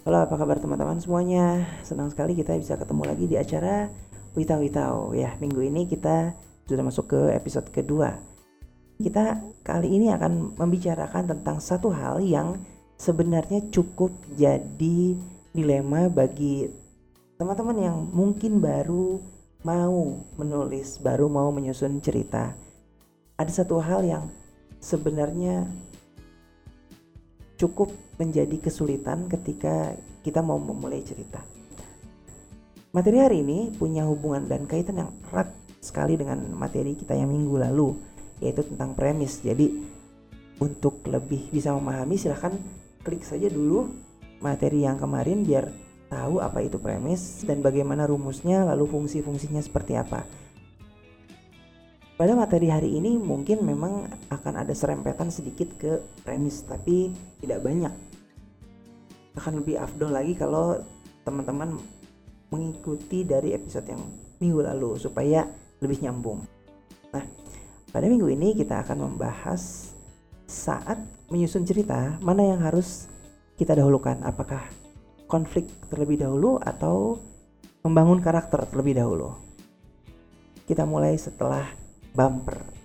Halo, apa kabar teman-teman semuanya? Senang sekali kita bisa ketemu lagi di acara Wita Witau. Ya, minggu ini kita sudah masuk ke episode kedua. Kita kali ini akan membicarakan tentang satu hal yang sebenarnya cukup jadi dilema bagi teman-teman yang mungkin baru mau menulis, baru mau menyusun cerita. Ada satu hal yang sebenarnya cukup menjadi kesulitan ketika kita mau memulai cerita. Materi hari ini punya hubungan dan kaitan yang erat sekali dengan materi kita yang minggu lalu, yaitu tentang premis. Jadi untuk lebih bisa memahami silahkan klik saja dulu materi yang kemarin biar tahu apa itu premis dan bagaimana rumusnya lalu fungsi-fungsinya seperti apa. Pada materi hari ini mungkin memang akan ada serempetan sedikit ke premis tapi tidak banyak. Akan lebih afdol lagi kalau teman-teman mengikuti dari episode yang minggu lalu supaya lebih nyambung. Nah, pada minggu ini kita akan membahas saat menyusun cerita mana yang harus kita dahulukan. Apakah konflik terlebih dahulu atau membangun karakter terlebih dahulu? Kita mulai setelah bumper.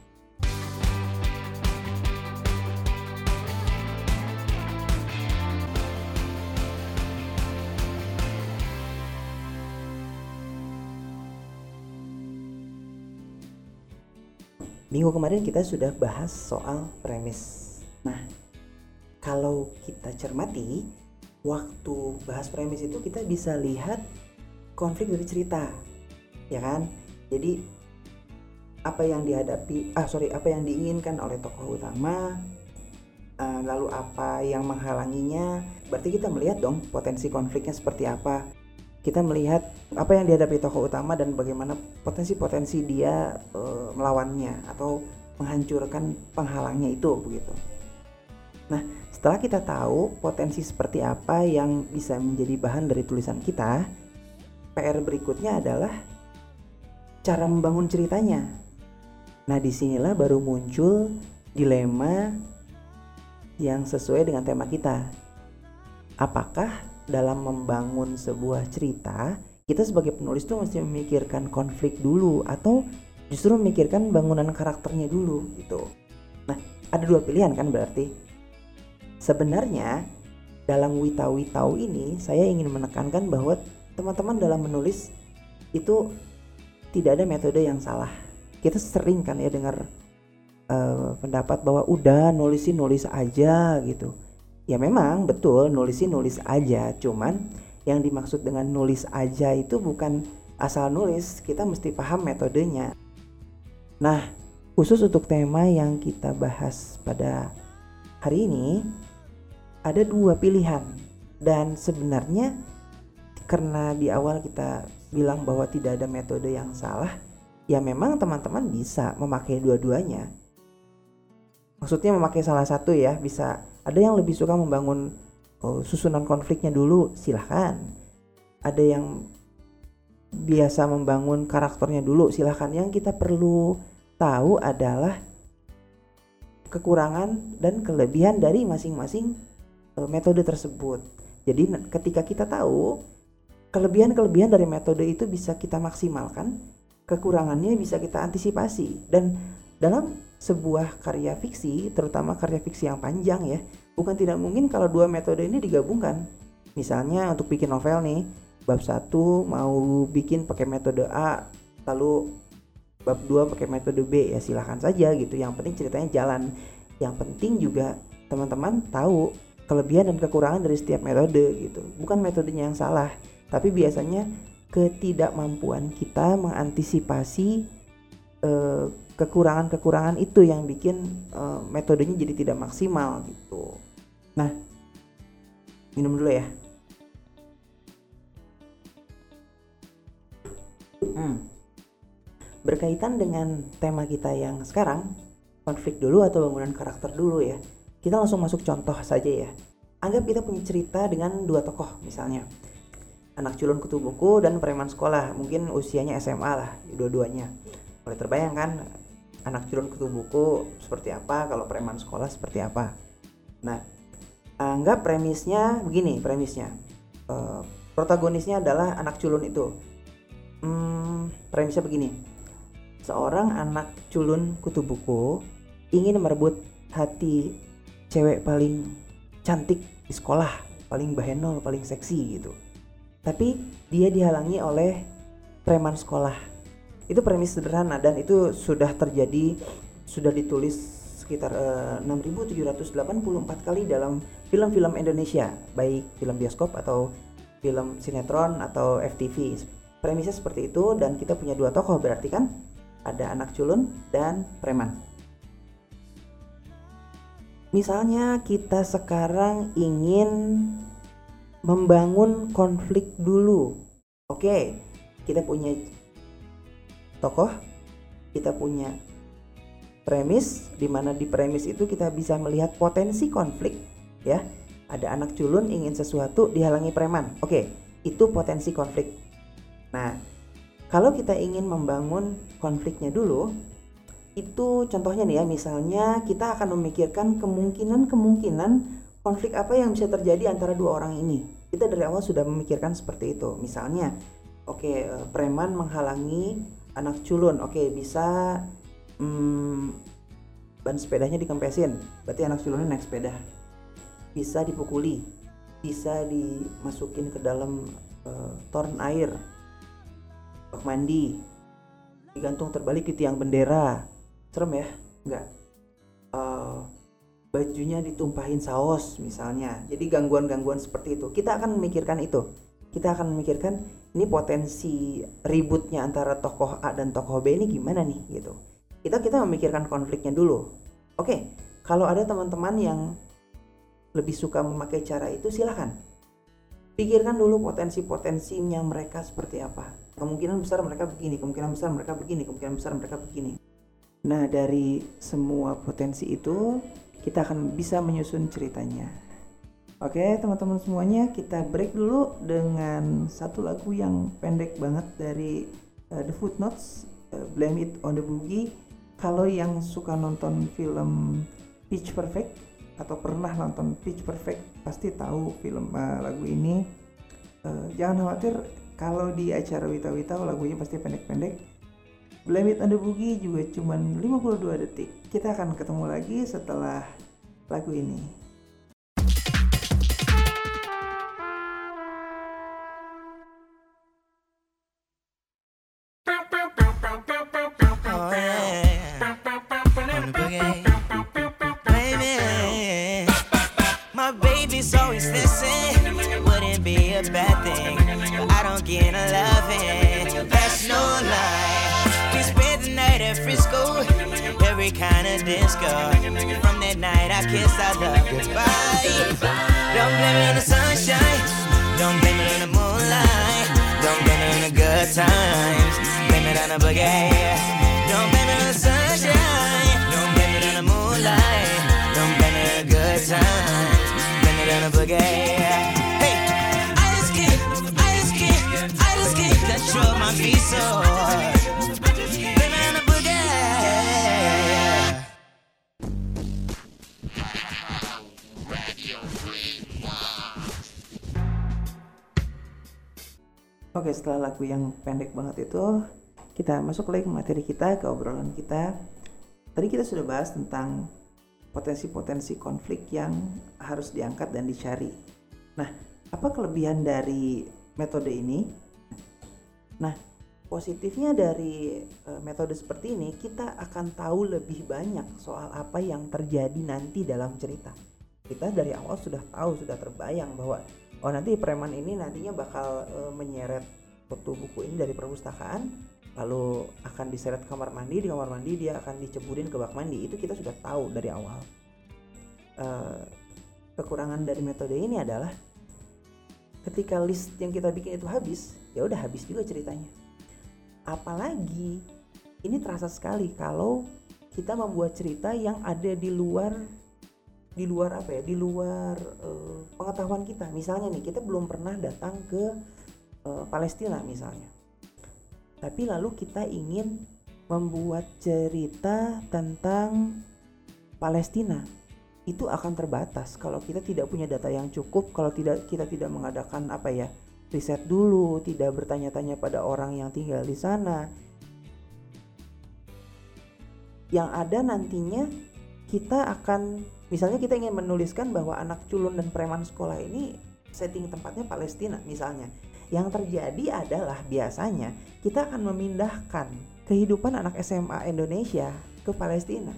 Minggu kemarin kita sudah bahas soal premis. Nah, kalau kita cermati, waktu bahas premis itu kita bisa lihat konflik dari cerita, ya kan? Jadi apa yang dihadapi ah sorry apa yang diinginkan oleh tokoh utama uh, lalu apa yang menghalanginya berarti kita melihat dong potensi konfliknya seperti apa kita melihat apa yang dihadapi tokoh utama dan bagaimana potensi-potensi dia uh, melawannya atau menghancurkan penghalangnya itu begitu nah setelah kita tahu potensi seperti apa yang bisa menjadi bahan dari tulisan kita PR berikutnya adalah cara membangun ceritanya Nah di sinilah baru muncul dilema yang sesuai dengan tema kita. Apakah dalam membangun sebuah cerita kita sebagai penulis tuh mesti memikirkan konflik dulu atau justru memikirkan bangunan karakternya dulu gitu. Nah ada dua pilihan kan berarti. Sebenarnya dalam wita-witau ini saya ingin menekankan bahwa teman-teman dalam menulis itu tidak ada metode yang salah kita sering kan ya dengar uh, pendapat bahwa udah nulisin nulis aja gitu ya memang betul nulisin nulis aja. Cuman yang dimaksud dengan nulis aja itu bukan asal nulis kita mesti paham metodenya. Nah khusus untuk tema yang kita bahas pada hari ini ada dua pilihan. Dan sebenarnya karena di awal kita bilang bahwa tidak ada metode yang salah ya memang teman-teman bisa memakai dua-duanya. Maksudnya memakai salah satu ya, bisa ada yang lebih suka membangun oh, susunan konfliknya dulu, silahkan. Ada yang biasa membangun karakternya dulu, silahkan. Yang kita perlu tahu adalah kekurangan dan kelebihan dari masing-masing uh, metode tersebut. Jadi ketika kita tahu kelebihan-kelebihan dari metode itu bisa kita maksimalkan, kekurangannya bisa kita antisipasi dan dalam sebuah karya fiksi terutama karya fiksi yang panjang ya bukan tidak mungkin kalau dua metode ini digabungkan. Misalnya untuk bikin novel nih bab satu mau bikin pakai metode A lalu bab dua pakai metode B ya silahkan saja gitu. Yang penting ceritanya jalan. Yang penting juga teman-teman tahu kelebihan dan kekurangan dari setiap metode gitu. Bukan metodenya yang salah tapi biasanya ketidakmampuan kita mengantisipasi kekurangan kekurangan-kekurangan itu yang bikin uh, metodenya jadi tidak maksimal gitu. Nah, minum dulu ya. Hmm. Berkaitan dengan tema kita yang sekarang, konflik dulu atau bangunan karakter dulu ya. Kita langsung masuk contoh saja ya. Anggap kita punya cerita dengan dua tokoh misalnya anak culun kutu buku dan preman sekolah mungkin usianya SMA lah dua-duanya boleh terbayangkan anak culun kutu buku seperti apa kalau preman sekolah seperti apa. Nah anggap premisnya begini premisnya. Uh, protagonisnya adalah anak culun itu. Hmm, premisnya begini. Seorang anak culun kutu buku ingin merebut hati cewek paling cantik di sekolah paling bahenol paling seksi gitu. Tapi dia dihalangi oleh preman sekolah itu premis sederhana dan itu sudah terjadi sudah ditulis sekitar uh, eh, 6.784 kali dalam film-film Indonesia. Baik film bioskop atau film sinetron atau FTV premisnya seperti itu dan kita punya dua tokoh berarti kan? Ada anak culun dan preman. Misalnya kita sekarang ingin membangun konflik dulu. Oke kita punya tokoh kita punya premis di mana di premis itu kita bisa melihat potensi konflik ya ada anak culun ingin sesuatu dihalangi preman oke itu potensi konflik Nah, kalau kita ingin membangun konfliknya dulu, itu contohnya nih ya, misalnya kita akan memikirkan kemungkinan-kemungkinan konflik apa yang bisa terjadi antara dua orang ini. Kita dari awal sudah memikirkan seperti itu. Misalnya, oke, eh, preman menghalangi anak culun. Oke, bisa hmm, ban sepedanya dikempesin. Berarti anak culunnya naik sepeda. Bisa dipukuli, bisa dimasukin ke dalam uh, torn air. Bak mandi. Digantung terbalik di tiang bendera. Serem ya? Enggak. Uh, bajunya ditumpahin saus misalnya. Jadi gangguan-gangguan seperti itu. Kita akan memikirkan itu kita akan memikirkan ini potensi ributnya antara tokoh A dan tokoh B ini gimana nih gitu. Kita kita memikirkan konfliknya dulu. Oke kalau ada teman-teman yang lebih suka memakai cara itu silahkan pikirkan dulu potensi-potensinya mereka seperti apa. Kemungkinan besar mereka begini kemungkinan besar mereka begini kemungkinan besar mereka begini. Nah dari semua potensi itu kita akan bisa menyusun ceritanya oke teman-teman semuanya kita break dulu dengan satu lagu yang pendek banget dari uh, The Footnotes uh, Blame It on the Boogie. Kalau yang suka nonton film Pitch Perfect atau pernah nonton Pitch Perfect pasti tahu film uh, lagu ini. Uh, jangan khawatir kalau di acara Wita Wita lagunya pasti pendek-pendek. Blame It on the Boogie juga cuma 52 detik. Kita akan ketemu lagi setelah lagu ini kiss our love goodbye. Don't blame it on the sunshine. Don't blame it on the moonlight. Don't blame it on the good times. Blame it on the boogie. Don't blame it on the sunshine. Don't blame it on the moonlight. Don't blame it on the good times. Blame it on the boogie. Hey, I just can't, I just can't, I just can't control my feet so Oke setelah lagu yang pendek banget itu kita masuk lagi ke materi kita ke obrolan kita. Tadi kita sudah bahas tentang potensi-potensi konflik yang harus diangkat dan dicari. Nah apa kelebihan dari metode ini? Nah positifnya dari uh, metode seperti ini kita akan tahu lebih banyak soal apa yang terjadi nanti dalam cerita. Kita dari awal sudah tahu sudah terbayang bahwa oh nanti preman ini nantinya bakal e, menyeret foto buku ini dari perpustakaan lalu akan diseret ke kamar mandi di kamar mandi dia akan diceburin ke bak mandi. Itu kita sudah tahu dari awal. E, kekurangan dari metode ini adalah ketika list yang kita bikin itu habis ya udah habis juga ceritanya. Apalagi ini terasa sekali kalau kita membuat cerita yang ada di luar di luar apa ya di luar uh, pengetahuan kita. Misalnya nih kita belum pernah datang ke uh, Palestina misalnya. Tapi lalu kita ingin membuat cerita tentang Palestina. Itu akan terbatas. Kalau kita tidak punya data yang cukup kalau tidak kita tidak mengadakan apa ya riset dulu tidak bertanya-tanya pada orang yang tinggal di sana. Yang ada nantinya kita akan misalnya kita ingin menuliskan bahwa anak culun dan preman sekolah ini setting tempatnya Palestina misalnya yang terjadi adalah biasanya kita akan memindahkan kehidupan anak SMA Indonesia ke Palestina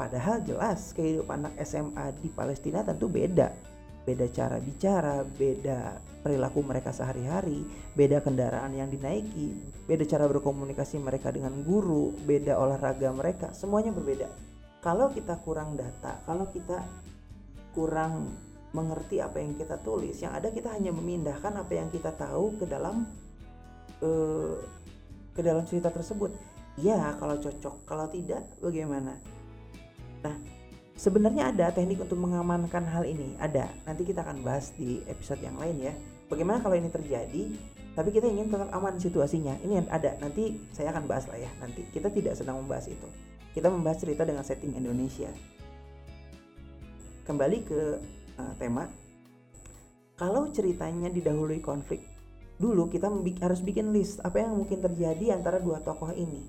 Padahal jelas kehidupan anak SMA di Palestina tentu beda. Beda cara bicara, beda perilaku mereka sehari-hari, beda kendaraan yang dinaiki, beda cara berkomunikasi mereka dengan guru, beda olahraga mereka, semuanya berbeda. Kalau kita kurang data, kalau kita kurang mengerti apa yang kita tulis, yang ada kita hanya memindahkan apa yang kita tahu ke dalam uh, ke dalam cerita tersebut. Ya, kalau cocok, kalau tidak bagaimana? Nah, sebenarnya ada teknik untuk mengamankan hal ini. Ada. Nanti kita akan bahas di episode yang lain ya. Bagaimana kalau ini terjadi, tapi kita ingin tetap aman situasinya. Ini ada. Nanti saya akan bahas lah ya. Nanti kita tidak sedang membahas itu. Kita membahas cerita dengan setting Indonesia. Kembali ke uh, tema. Kalau ceritanya didahului konflik, dulu kita harus bikin list apa yang mungkin terjadi antara dua tokoh ini.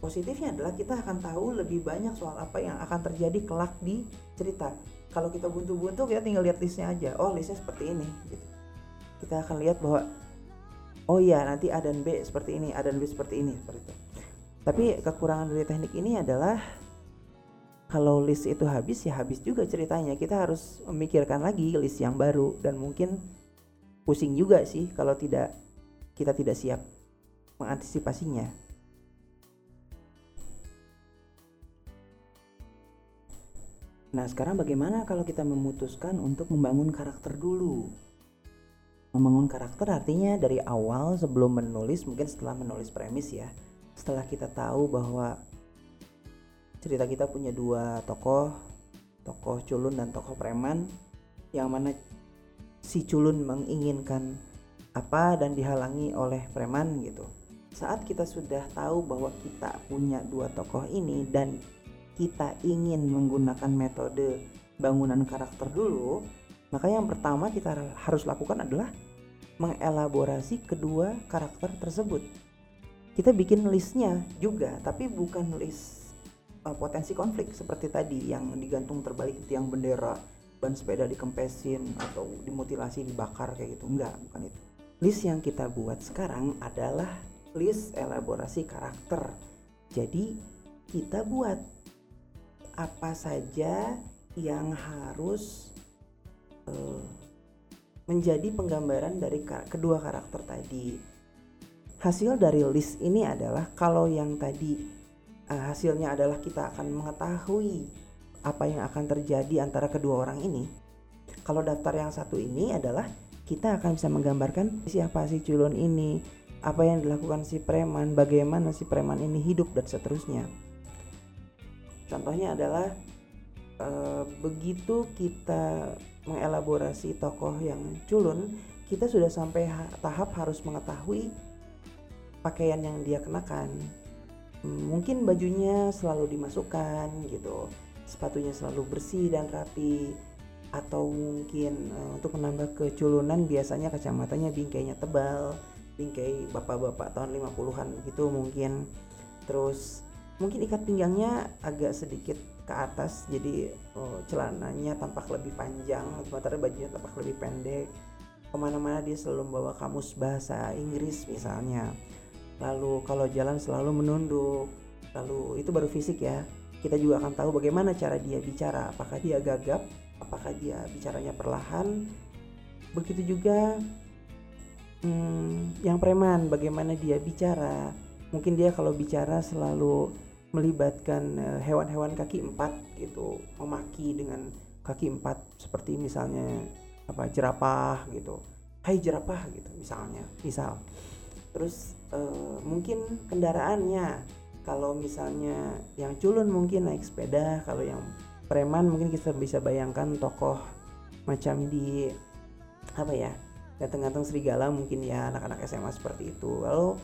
Positifnya adalah kita akan tahu lebih banyak soal apa yang akan terjadi kelak di cerita. Kalau kita buntu-buntu kita tinggal lihat listnya aja. Oh listnya seperti ini gitu. Kita akan lihat bahwa oh iya nanti A dan B seperti ini A dan B seperti ini seperti itu tapi kekurangan dari teknik ini adalah kalau list itu habis ya habis juga ceritanya kita harus memikirkan lagi list yang baru dan mungkin pusing juga sih kalau tidak kita tidak siap mengantisipasinya Nah, sekarang bagaimana kalau kita memutuskan untuk membangun karakter dulu? Membangun karakter artinya dari awal sebelum menulis, mungkin setelah menulis premis ya. Setelah kita tahu bahwa cerita kita punya dua tokoh, tokoh culun dan tokoh preman, yang mana si culun menginginkan apa dan dihalangi oleh preman gitu. Saat kita sudah tahu bahwa kita punya dua tokoh ini dan kita ingin menggunakan metode bangunan karakter dulu, maka yang pertama kita harus lakukan adalah mengelaborasi kedua karakter tersebut. Kita bikin listnya juga, tapi bukan list uh, potensi konflik seperti tadi yang digantung terbalik tiang bendera, ban sepeda dikempesin atau dimutilasi, dibakar kayak gitu. Enggak, bukan itu. List yang kita buat sekarang adalah list elaborasi karakter. Jadi kita buat apa saja yang harus uh, menjadi penggambaran dari kedua karakter tadi. Hasil dari list ini adalah kalau yang tadi uh, hasilnya adalah kita akan mengetahui apa yang akan terjadi antara kedua orang ini. Kalau daftar yang satu ini adalah kita akan bisa menggambarkan siapa si culun ini, apa yang dilakukan si preman, bagaimana si preman ini hidup dan seterusnya. Contohnya adalah e, begitu kita mengelaborasi tokoh yang culun, kita sudah sampai ha tahap harus mengetahui pakaian yang dia kenakan. Mungkin bajunya selalu dimasukkan gitu, sepatunya selalu bersih dan rapi, atau mungkin e, untuk menambah keculunan biasanya kacamatanya bingkainya tebal, bingkai bapak-bapak tahun 50-an gitu mungkin. Terus mungkin ikat pinggangnya agak sedikit ke atas jadi oh, celananya tampak lebih panjang sementara bajunya tampak lebih pendek ke mana-mana dia selalu membawa kamus bahasa Inggris misalnya lalu kalau jalan selalu menunduk. Lalu itu baru fisik ya. Kita juga akan tahu bagaimana cara dia bicara. Apakah dia gagap? Apakah dia bicaranya perlahan? Begitu juga hmm, yang preman bagaimana dia bicara. Mungkin dia kalau bicara selalu melibatkan eh, hewan-hewan kaki empat gitu memaki dengan kaki empat seperti misalnya apa jerapah gitu. Hai jerapah gitu misalnya misal. Terus uh, mungkin kendaraannya. Kalau misalnya yang culun mungkin naik sepeda kalau yang preman mungkin kita bisa bayangkan tokoh macam di apa ya ganteng-ganteng serigala mungkin ya anak-anak SMA seperti itu. Lalu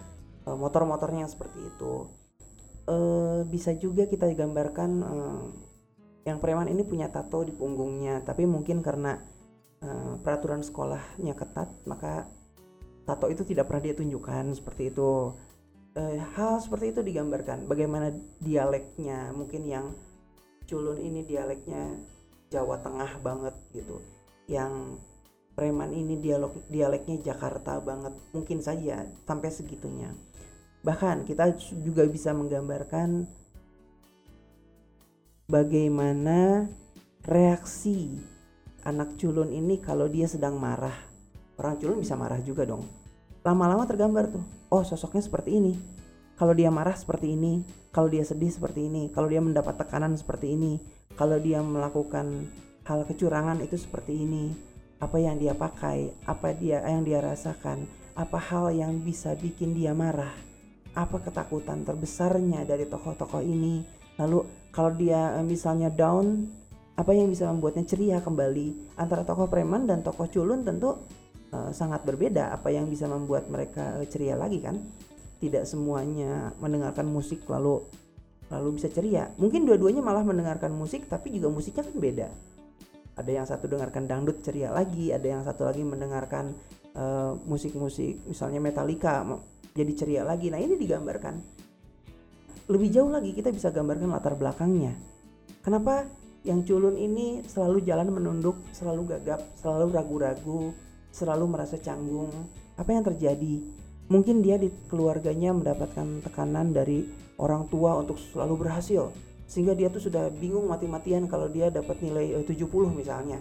uh, motor-motornya seperti itu. Uh, bisa juga kita gambarkan uh, yang preman ini punya tato di punggungnya tapi mungkin karena peraturan sekolahnya ketat maka tato itu tidak pernah dia tunjukkan seperti itu. Uh, hal seperti itu digambarkan. Bagaimana dialeknya mungkin yang culun ini dialeknya Jawa Tengah banget gitu. Yang preman ini dialog dialeknya Jakarta banget. Mungkin saja sampai segitunya. Bahkan kita juga bisa menggambarkan bagaimana reaksi anak culun ini kalau dia sedang marah. Orang culun bisa marah juga dong. Lama-lama tergambar tuh, oh sosoknya seperti ini. Kalau dia marah seperti ini, kalau dia sedih seperti ini, kalau dia mendapat tekanan seperti ini, kalau dia melakukan hal kecurangan itu seperti ini. Apa yang dia pakai, apa dia yang dia rasakan, apa hal yang bisa bikin dia marah, apa ketakutan terbesarnya dari tokoh-tokoh ini. Lalu kalau dia eh, misalnya down apa yang bisa membuatnya ceria kembali antara tokoh preman dan tokoh culun tentu uh, sangat berbeda apa yang bisa membuat mereka uh, ceria lagi kan? Tidak semuanya mendengarkan musik lalu lalu bisa ceria. Mungkin dua-duanya malah mendengarkan musik tapi juga musiknya kan beda. Ada yang satu dengarkan dangdut ceria lagi ada yang satu lagi mendengarkan musik-musik uh, misalnya Metallica jadi ceria lagi. Nah ini digambarkan. Lebih jauh lagi kita bisa gambarkan latar belakangnya. Kenapa yang culun ini selalu jalan menunduk, selalu gagap, selalu ragu-ragu, selalu merasa canggung? Apa yang terjadi? Mungkin dia di keluarganya mendapatkan tekanan dari orang tua untuk selalu berhasil sehingga dia tuh sudah bingung mati-matian kalau dia dapat nilai 70 eh, misalnya.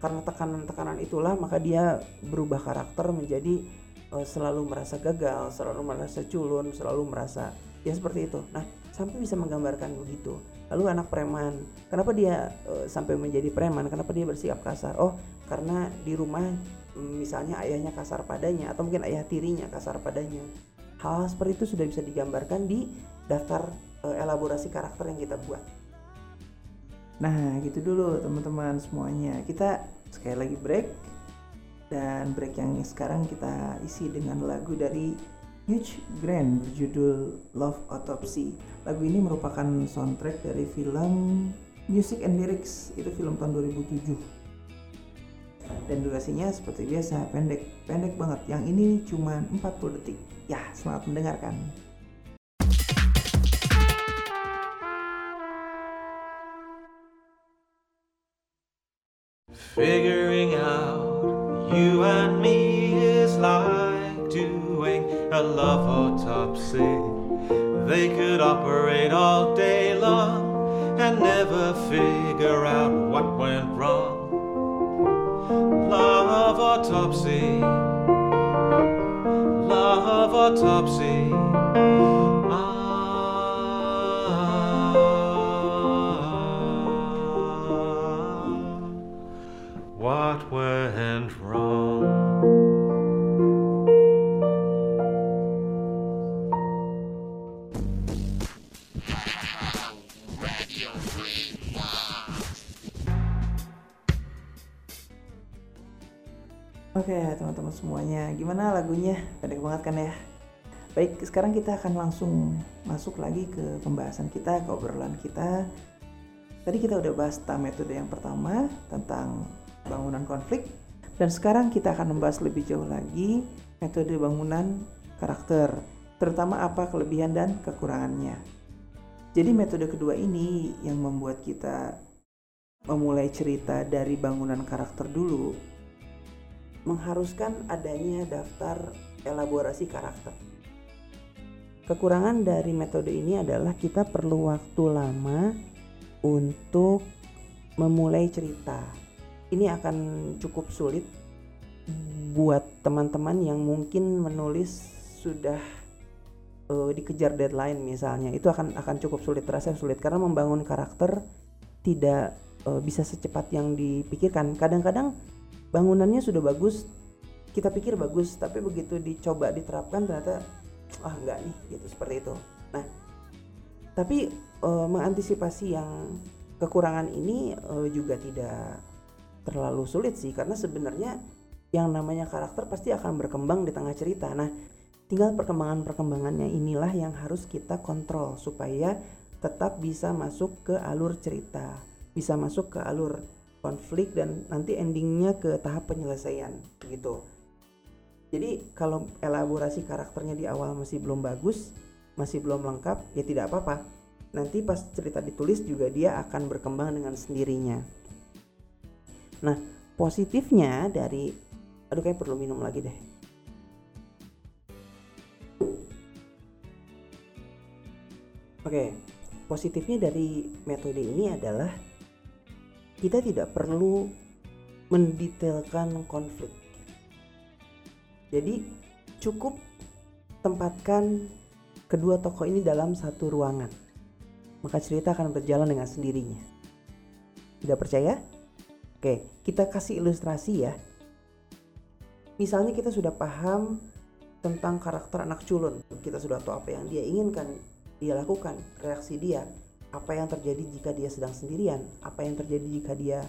Karena tekanan-tekanan itulah maka dia berubah karakter menjadi uh, selalu merasa gagal, selalu merasa culun, selalu merasa ya seperti itu nah sampai bisa menggambarkan begitu lalu anak preman kenapa dia uh, sampai menjadi preman kenapa dia bersikap kasar oh karena di rumah misalnya ayahnya kasar padanya atau mungkin ayah tirinya kasar padanya hal seperti itu sudah bisa digambarkan di daftar uh, elaborasi karakter yang kita buat nah gitu dulu teman-teman semuanya kita sekali lagi break dan break yang sekarang kita isi dengan lagu dari Huge Grand berjudul Love Autopsy. Lagu ini merupakan soundtrack dari film Music and Lyrics, itu film tahun 2007. Dan durasinya seperti biasa pendek, pendek banget. Yang ini cuma 40 detik. Ya, selamat mendengarkan. Figuring out you and me is like doing a love autopsy. They could operate all day long and never figure out what went wrong. Autopsy. Love autopsy. Oke teman-teman semuanya, gimana lagunya? Pendek banget kan ya? Baik, sekarang kita akan langsung masuk lagi ke pembahasan kita, ke obrolan kita. Tadi kita udah bahas tentang metode yang pertama tentang bangunan konflik, dan sekarang kita akan membahas lebih jauh lagi metode bangunan karakter, terutama apa kelebihan dan kekurangannya. Jadi metode kedua ini yang membuat kita memulai cerita dari bangunan karakter dulu mengharuskan adanya daftar elaborasi karakter. Kekurangan dari metode ini adalah kita perlu waktu lama untuk memulai cerita. Ini akan cukup sulit buat teman-teman yang mungkin menulis sudah uh, dikejar deadline misalnya. Itu akan akan cukup sulit terasa sulit karena membangun karakter tidak uh, bisa secepat yang dipikirkan. Kadang-kadang bangunannya sudah bagus kita pikir bagus tapi begitu dicoba diterapkan ternyata ah enggak nih gitu seperti itu. Nah tapi e, mengantisipasi yang kekurangan ini e, juga tidak terlalu sulit sih karena sebenarnya yang namanya karakter pasti akan berkembang di tengah cerita. Nah tinggal perkembangan-perkembangannya inilah yang harus kita kontrol supaya tetap bisa masuk ke alur cerita bisa masuk ke alur konflik dan nanti endingnya ke tahap penyelesaian gitu. Jadi kalau elaborasi karakternya di awal masih belum bagus masih belum lengkap ya tidak apa-apa. Nanti pas cerita ditulis juga dia akan berkembang dengan sendirinya. Nah positifnya dari aduh kayak perlu minum lagi deh. Oke, positifnya dari metode ini adalah kita tidak perlu mendetailkan konflik. Jadi cukup tempatkan kedua tokoh ini dalam satu ruangan. Maka cerita akan berjalan dengan sendirinya. Tidak percaya? Oke, kita kasih ilustrasi ya. Misalnya kita sudah paham tentang karakter anak culun. Kita sudah tahu apa yang dia inginkan, dia lakukan, reaksi dia, apa yang terjadi jika dia sedang sendirian, apa yang terjadi jika dia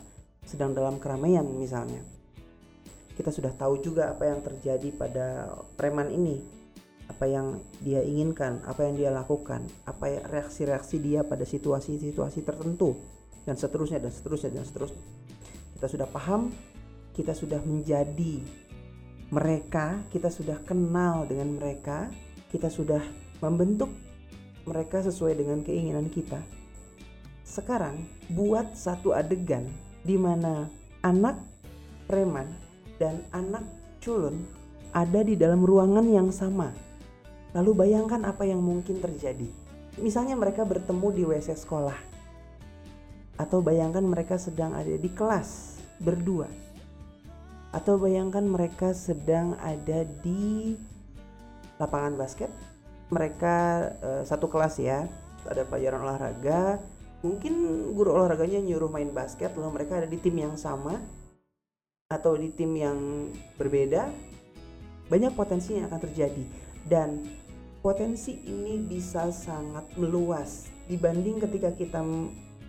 sedang dalam keramaian misalnya. Kita sudah tahu juga apa yang terjadi pada preman ini, apa yang dia inginkan, apa yang dia lakukan, apa ya, reaksi-reaksi dia pada situasi-situasi tertentu dan seterusnya dan seterusnya dan seterusnya. Kita sudah paham, kita sudah menjadi mereka, kita sudah kenal dengan mereka, kita sudah membentuk mereka sesuai dengan keinginan kita. Sekarang buat satu adegan di mana anak preman dan anak culun ada di dalam ruangan yang sama. Lalu bayangkan apa yang mungkin terjadi. Misalnya mereka bertemu di WC sekolah. Atau bayangkan mereka sedang ada di kelas berdua. Atau bayangkan mereka sedang ada di lapangan basket mereka uh, satu kelas ya ada pelajaran olahraga. Mungkin guru olahraganya nyuruh main basket lalu mereka ada di tim yang sama atau di tim yang berbeda banyak potensi yang akan terjadi. Dan potensi ini bisa sangat meluas dibanding ketika kita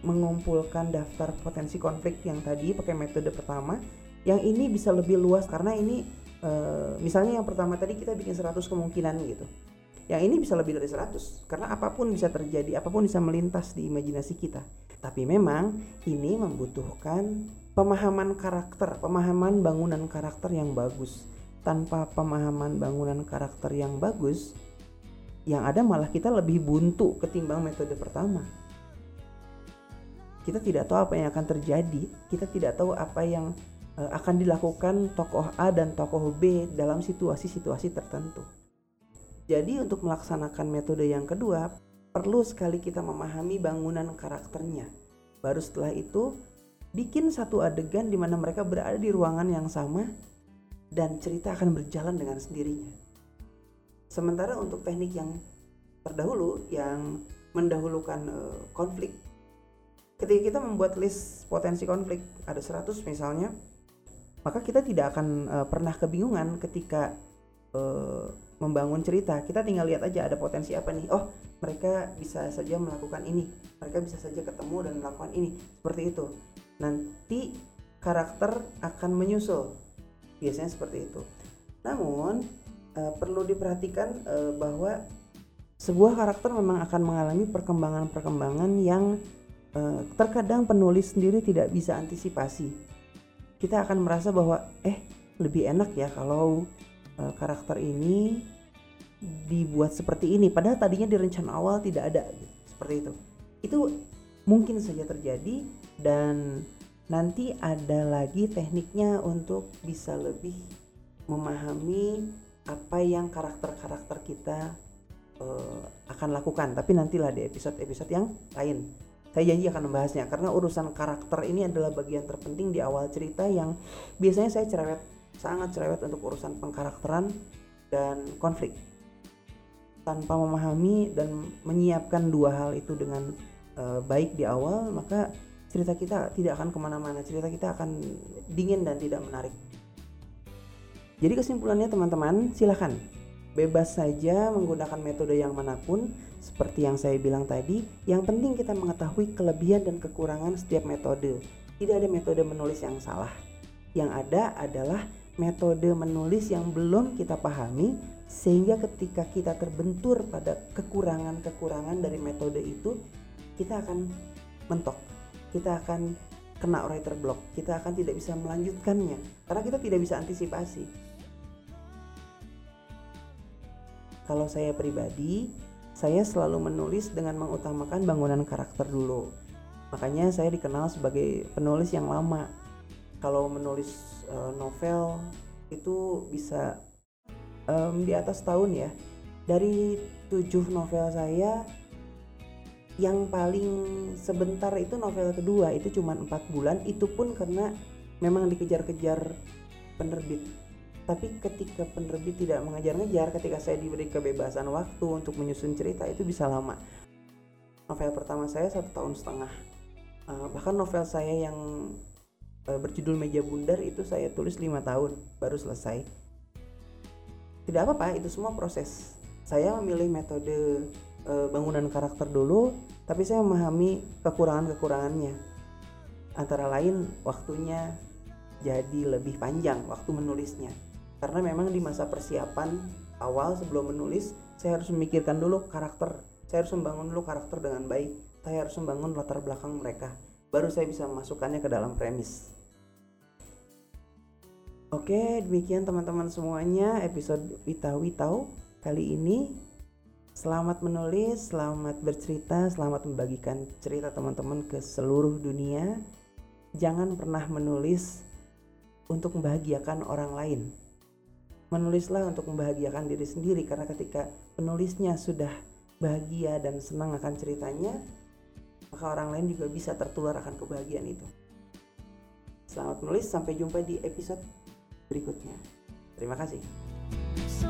mengumpulkan daftar potensi konflik yang tadi pakai metode pertama. Yang ini bisa lebih luas karena ini e, misalnya yang pertama tadi kita bikin 100 kemungkinan gitu yang ini bisa lebih dari 100 karena apa pun bisa terjadi, apa pun bisa melintas di imajinasi kita. Tapi memang ini membutuhkan pemahaman karakter, pemahaman bangunan karakter yang bagus. Tanpa pemahaman bangunan karakter yang bagus, yang ada malah kita lebih buntu ketimbang metode pertama. Kita tidak tahu apa yang akan terjadi, kita tidak tahu apa yang eh, akan dilakukan tokoh A dan tokoh B dalam situasi-situasi tertentu. Jadi untuk melaksanakan metode yang kedua, perlu sekali kita memahami bangunan karakternya. Baru setelah itu, bikin satu adegan di mana mereka berada di ruangan yang sama dan cerita akan berjalan dengan sendirinya. Sementara untuk teknik yang terdahulu yang mendahulukan uh, konflik ketika kita membuat list potensi konflik ada 100 misalnya maka kita tidak akan uh, pernah kebingungan ketika uh, membangun cerita. Kita tinggal lihat aja ada potensi apa nih. Oh mereka bisa saja melakukan ini. Mereka bisa saja ketemu dan melakukan ini. Seperti itu. Nanti karakter akan menyusul. Biasanya seperti itu. Namun e, perlu diperhatikan e, bahwa sebuah karakter memang akan mengalami perkembangan-perkembangan yang e, terkadang penulis sendiri tidak bisa antisipasi. Kita akan merasa bahwa eh lebih enak ya kalau uh, karakter ini dibuat seperti ini. Padahal tadinya di rencana awal tidak ada seperti itu. Itu mungkin saja terjadi dan nanti ada lagi tekniknya untuk bisa lebih memahami apa yang karakter-karakter kita uh, akan lakukan. Tapi nantilah di episode-episode yang lain. Saya janji akan membahasnya karena urusan karakter ini adalah bagian terpenting di awal cerita yang biasanya saya cerewet sangat cerewet untuk urusan pengkarakteran dan konflik. Tanpa memahami dan menyiapkan dua hal itu dengan uh, baik di awal maka cerita kita tidak akan ke mana-mana. Cerita kita akan dingin dan tidak menarik. Jadi kesimpulannya teman-teman silahkan bebas saja menggunakan metode yang mana pun seperti yang saya bilang tadi. Yang penting kita mengetahui kelebihan dan kekurangan setiap metode. Tidak ada metode menulis yang salah. Yang ada adalah metode menulis yang belum kita pahami sehingga ketika kita terbentur pada kekurangan-kekurangan dari metode itu kita akan mentok. Kita akan kena writer block. Kita akan tidak bisa melanjutkannya karena kita tidak bisa antisipasi. Kalau saya pribadi saya selalu menulis dengan mengutamakan bangunan karakter dulu. Makanya saya dikenal sebagai penulis yang lama kalau menulis uh, novel itu bisa um, di atas tahun ya. Dari tujuh novel saya yang paling sebentar itu novel kedua itu cuma empat bulan. Itu pun karena memang dikejar-kejar penerbit. Tapi ketika penerbit tidak mengejar-ngejar ketika saya diberi kebebasan waktu untuk menyusun cerita itu bisa lama. Novel pertama saya satu tahun setengah. Uh, bahkan novel saya yang berjudul meja bundar itu saya tulis lima tahun baru selesai. Tidak apa-apa itu semua proses. Saya memilih metode e, bangunan karakter dulu tapi saya memahami kekurangan-kekurangannya. Antara lain waktunya jadi lebih panjang waktu menulisnya. Karena memang di masa persiapan awal sebelum menulis saya harus memikirkan dulu karakter. Saya harus membangun dulu karakter dengan baik. Saya harus membangun latar belakang mereka baru saya bisa memasukkannya ke dalam premis Oke, demikian teman-teman semuanya episode Wita Witau kali ini. Selamat menulis, selamat bercerita, selamat membagikan cerita teman-teman ke seluruh dunia. Jangan pernah menulis untuk membahagiakan orang lain. Menulislah untuk membahagiakan diri sendiri karena ketika penulisnya sudah bahagia dan senang akan ceritanya, maka orang lain juga bisa tertular akan kebahagiaan itu. Selamat menulis, sampai jumpa di episode berikutnya. Terima kasih. So